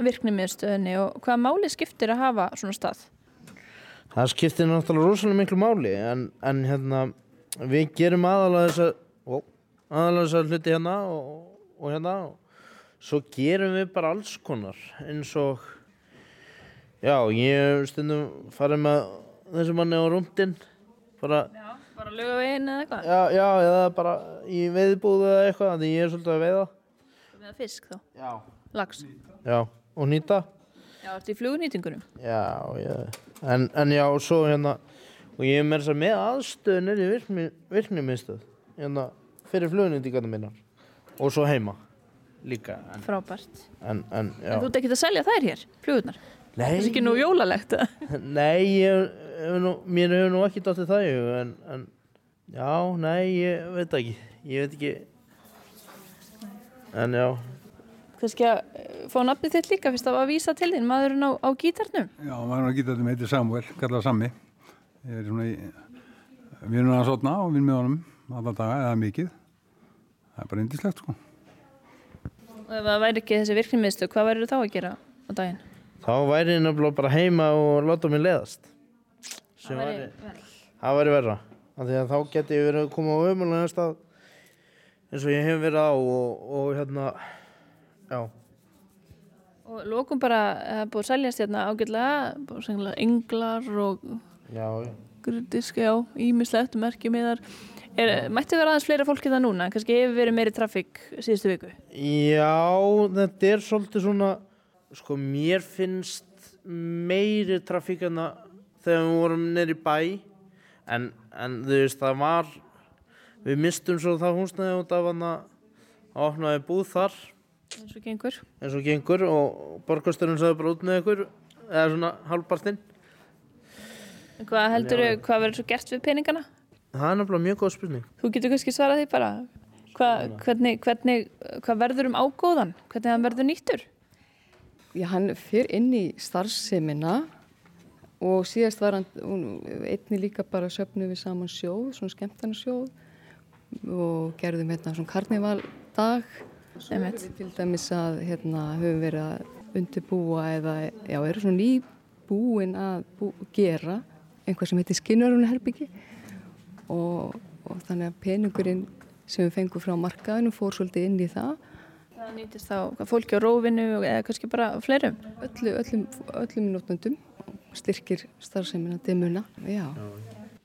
virknimiðstöðinni og hvað máli skiptir að hafa svona stað? Það skiptir náttúrulega rosalega miklu máli en, en hérna við gerum aðalega þessa ó, aðalega þessa hluti hérna og, og hérna og svo gerum við bara alls konar eins og já, ég stundum farið með þessu manni á rúndin bara, Já, bara löga veginn eða eitthvað? já, já, eða bara í veiðbúðu eða eitthvað, því ég er svolítið að veiða Með fisk þá, Já. lags. Já, og nýta Já, ertu í flugnýtingunum? Já, já, en, en já, svo hérna, og ég er með þess að með aðstöðu nýri virkni, virknimiðstöð, hérna, fyrir flugunindíkarnir minnar, og svo heima, líka, en, Frábært. en, en þú ert ekki að selja þær hér, flugurnar? Það er ekki Nei, nú jólalegt eða? nei, ég, hef nú, mér hefur nú ekki dóttið það en, en, já, nei, ég veit ekki, ég veit ekki, en já, Kannski að eh, fá nafnið þitt líka fyrst að að vísa til þín, maðurinn á, á gítarnum. Já, maður að geta þetta með heitir Samuel, kallað Sammi. Ég er svona í, erum að sotna og erum með honum alla daga eða mikið. Það er bara indislegt sko. Og ef það væri ekki þessi virknimiðstöð, hvað væri þá að gera á daginn? þá væri ég nefnilega bara heima og láta mig leðast. Sem Það væri, vel. Það væri verra. Af því að þá geti ég verið að koma á ömulega stað eins og ég hef verið á og, og hérna, já. Og lókum bara, það er búið að seljast hérna að sengla englar og grundisk, já, ímislegt, merkjumiðar. Er, mætti vera aðeins fleira fólki það núna? Kannski hefur verið meiri trafík síðustu viku? Já, þetta er svolítið svona, sko mér finnst meiri trafíkana þegar við vorum neyri bæ en, en þú veist það var, við mistum svo það húsnaði út af hann að opnaði búð þar eins og gengur. eins og gengur og borgasturinn sagði bara út með ykkur eða svona halvpartinn. En Hvað heldur hvað verður svo gert við peningana? Það er nefnilega mjög góð spurning. Þú getur kannski svarað því bara. Hva, hvernig, hvernig, hvað verður um ágóðan? Hvernig hann verður nýttur? Já, hann fyrir inn í starfsemina og síðast var hann einni líka bara söfnu við saman sjóð, svona skemmtana sjóð og gerðum hérna svona karnivaldag. Einmitt. við til dæmis að hérna höfum verið að undirbúa eða, já, eru svona nýbúin að bú, gera einhvað sem heitir skinnarunarherbyggi og, og þannig að peningurinn sem við fengum frá markaðinu fór svolítið inn í það Það nýtist þá fólki á rófinu eða kannski bara fleirum. öllu, öllum, öllum notnendum styrkir starfseminna demuna. Já.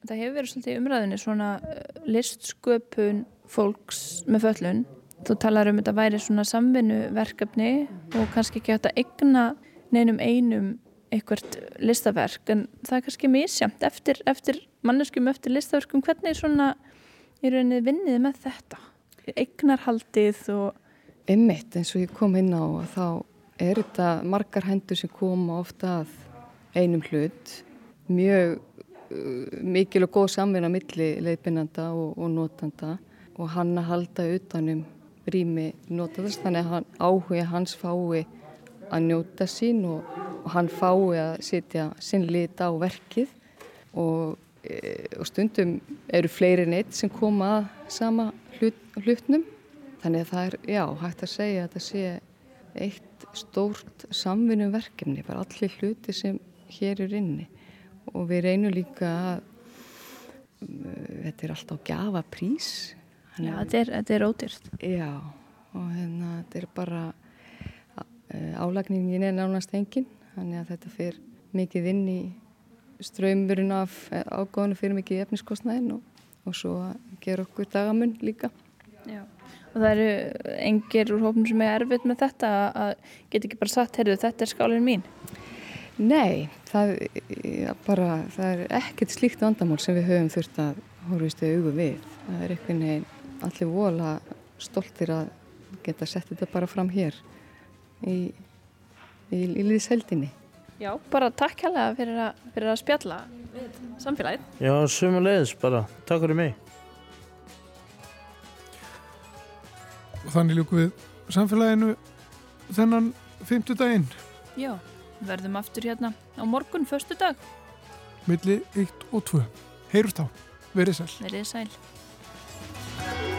Það hefur verið svolítið í umræðinni svona uh, listsköpun fólks með föllun. Þú talar um þetta væri svona samvinnuverkefni og kannski ekki hægt að egna neinum einum eitthvert listaverk en það er kannski misjamt eftir, eftir manneskum eftir listaverkum hvernig svona í rauninni vinnið með þetta eignarhaldið og Einmitt eins og ég kom inn á að þá er þetta margar hendur sem koma ofta að einum hlut. Mjög uh, mikil og góð samvinna milli leiðbynanda og, og notanda. Og hann að halda utanum rými notandast þannig að hann, áhuga hans fái að njóta sín og, og hann fái að setja sinn lit á verkið. Og, e, og stundum eru fleiri neitt sem koma að sama hlut, hlutnum. Þannig að það er, já, hægt að segja að þetta sé eitt stórt samvinnum verkefni, bara allir hluti sem hér er inni. Og við reynum líka að uh, þetta er alltaf gjafa prís. Já, þetta er, þetta er ódýrt. Já, og hérna, þetta er bara, álagningin er nánast engin, þannig að þetta fyrir mikið inn í ströymurinn af ágóðinu fyrir mikið efniskostnæðin og, og svo að gera okkur dagamun líka. Já. Og það eru engir úr hópum sem er erfitt með þetta að geta ekki bara sagt, heyrðu, þetta er skálinn mín? Nei, það, ja, bara, það er ekkert slíkt vandamál sem við höfum þurft að horfist við augu við. Það er einhvern veginn allir vola stoltir að geta sett þetta bara fram hér í, í, í liðseldinni. Já, bara takk hérlega fyrir, fyrir að spjalla samfélagið. Já, sumulegis bara. Takk fyrir mig. Og þannig ljúku við samfélaginu þennan fymtudaginn. Já, verðum aftur hérna á morgun, förstu dag. Millir 1 og 2. Heyrust á. Verið sæl. Verið sæl.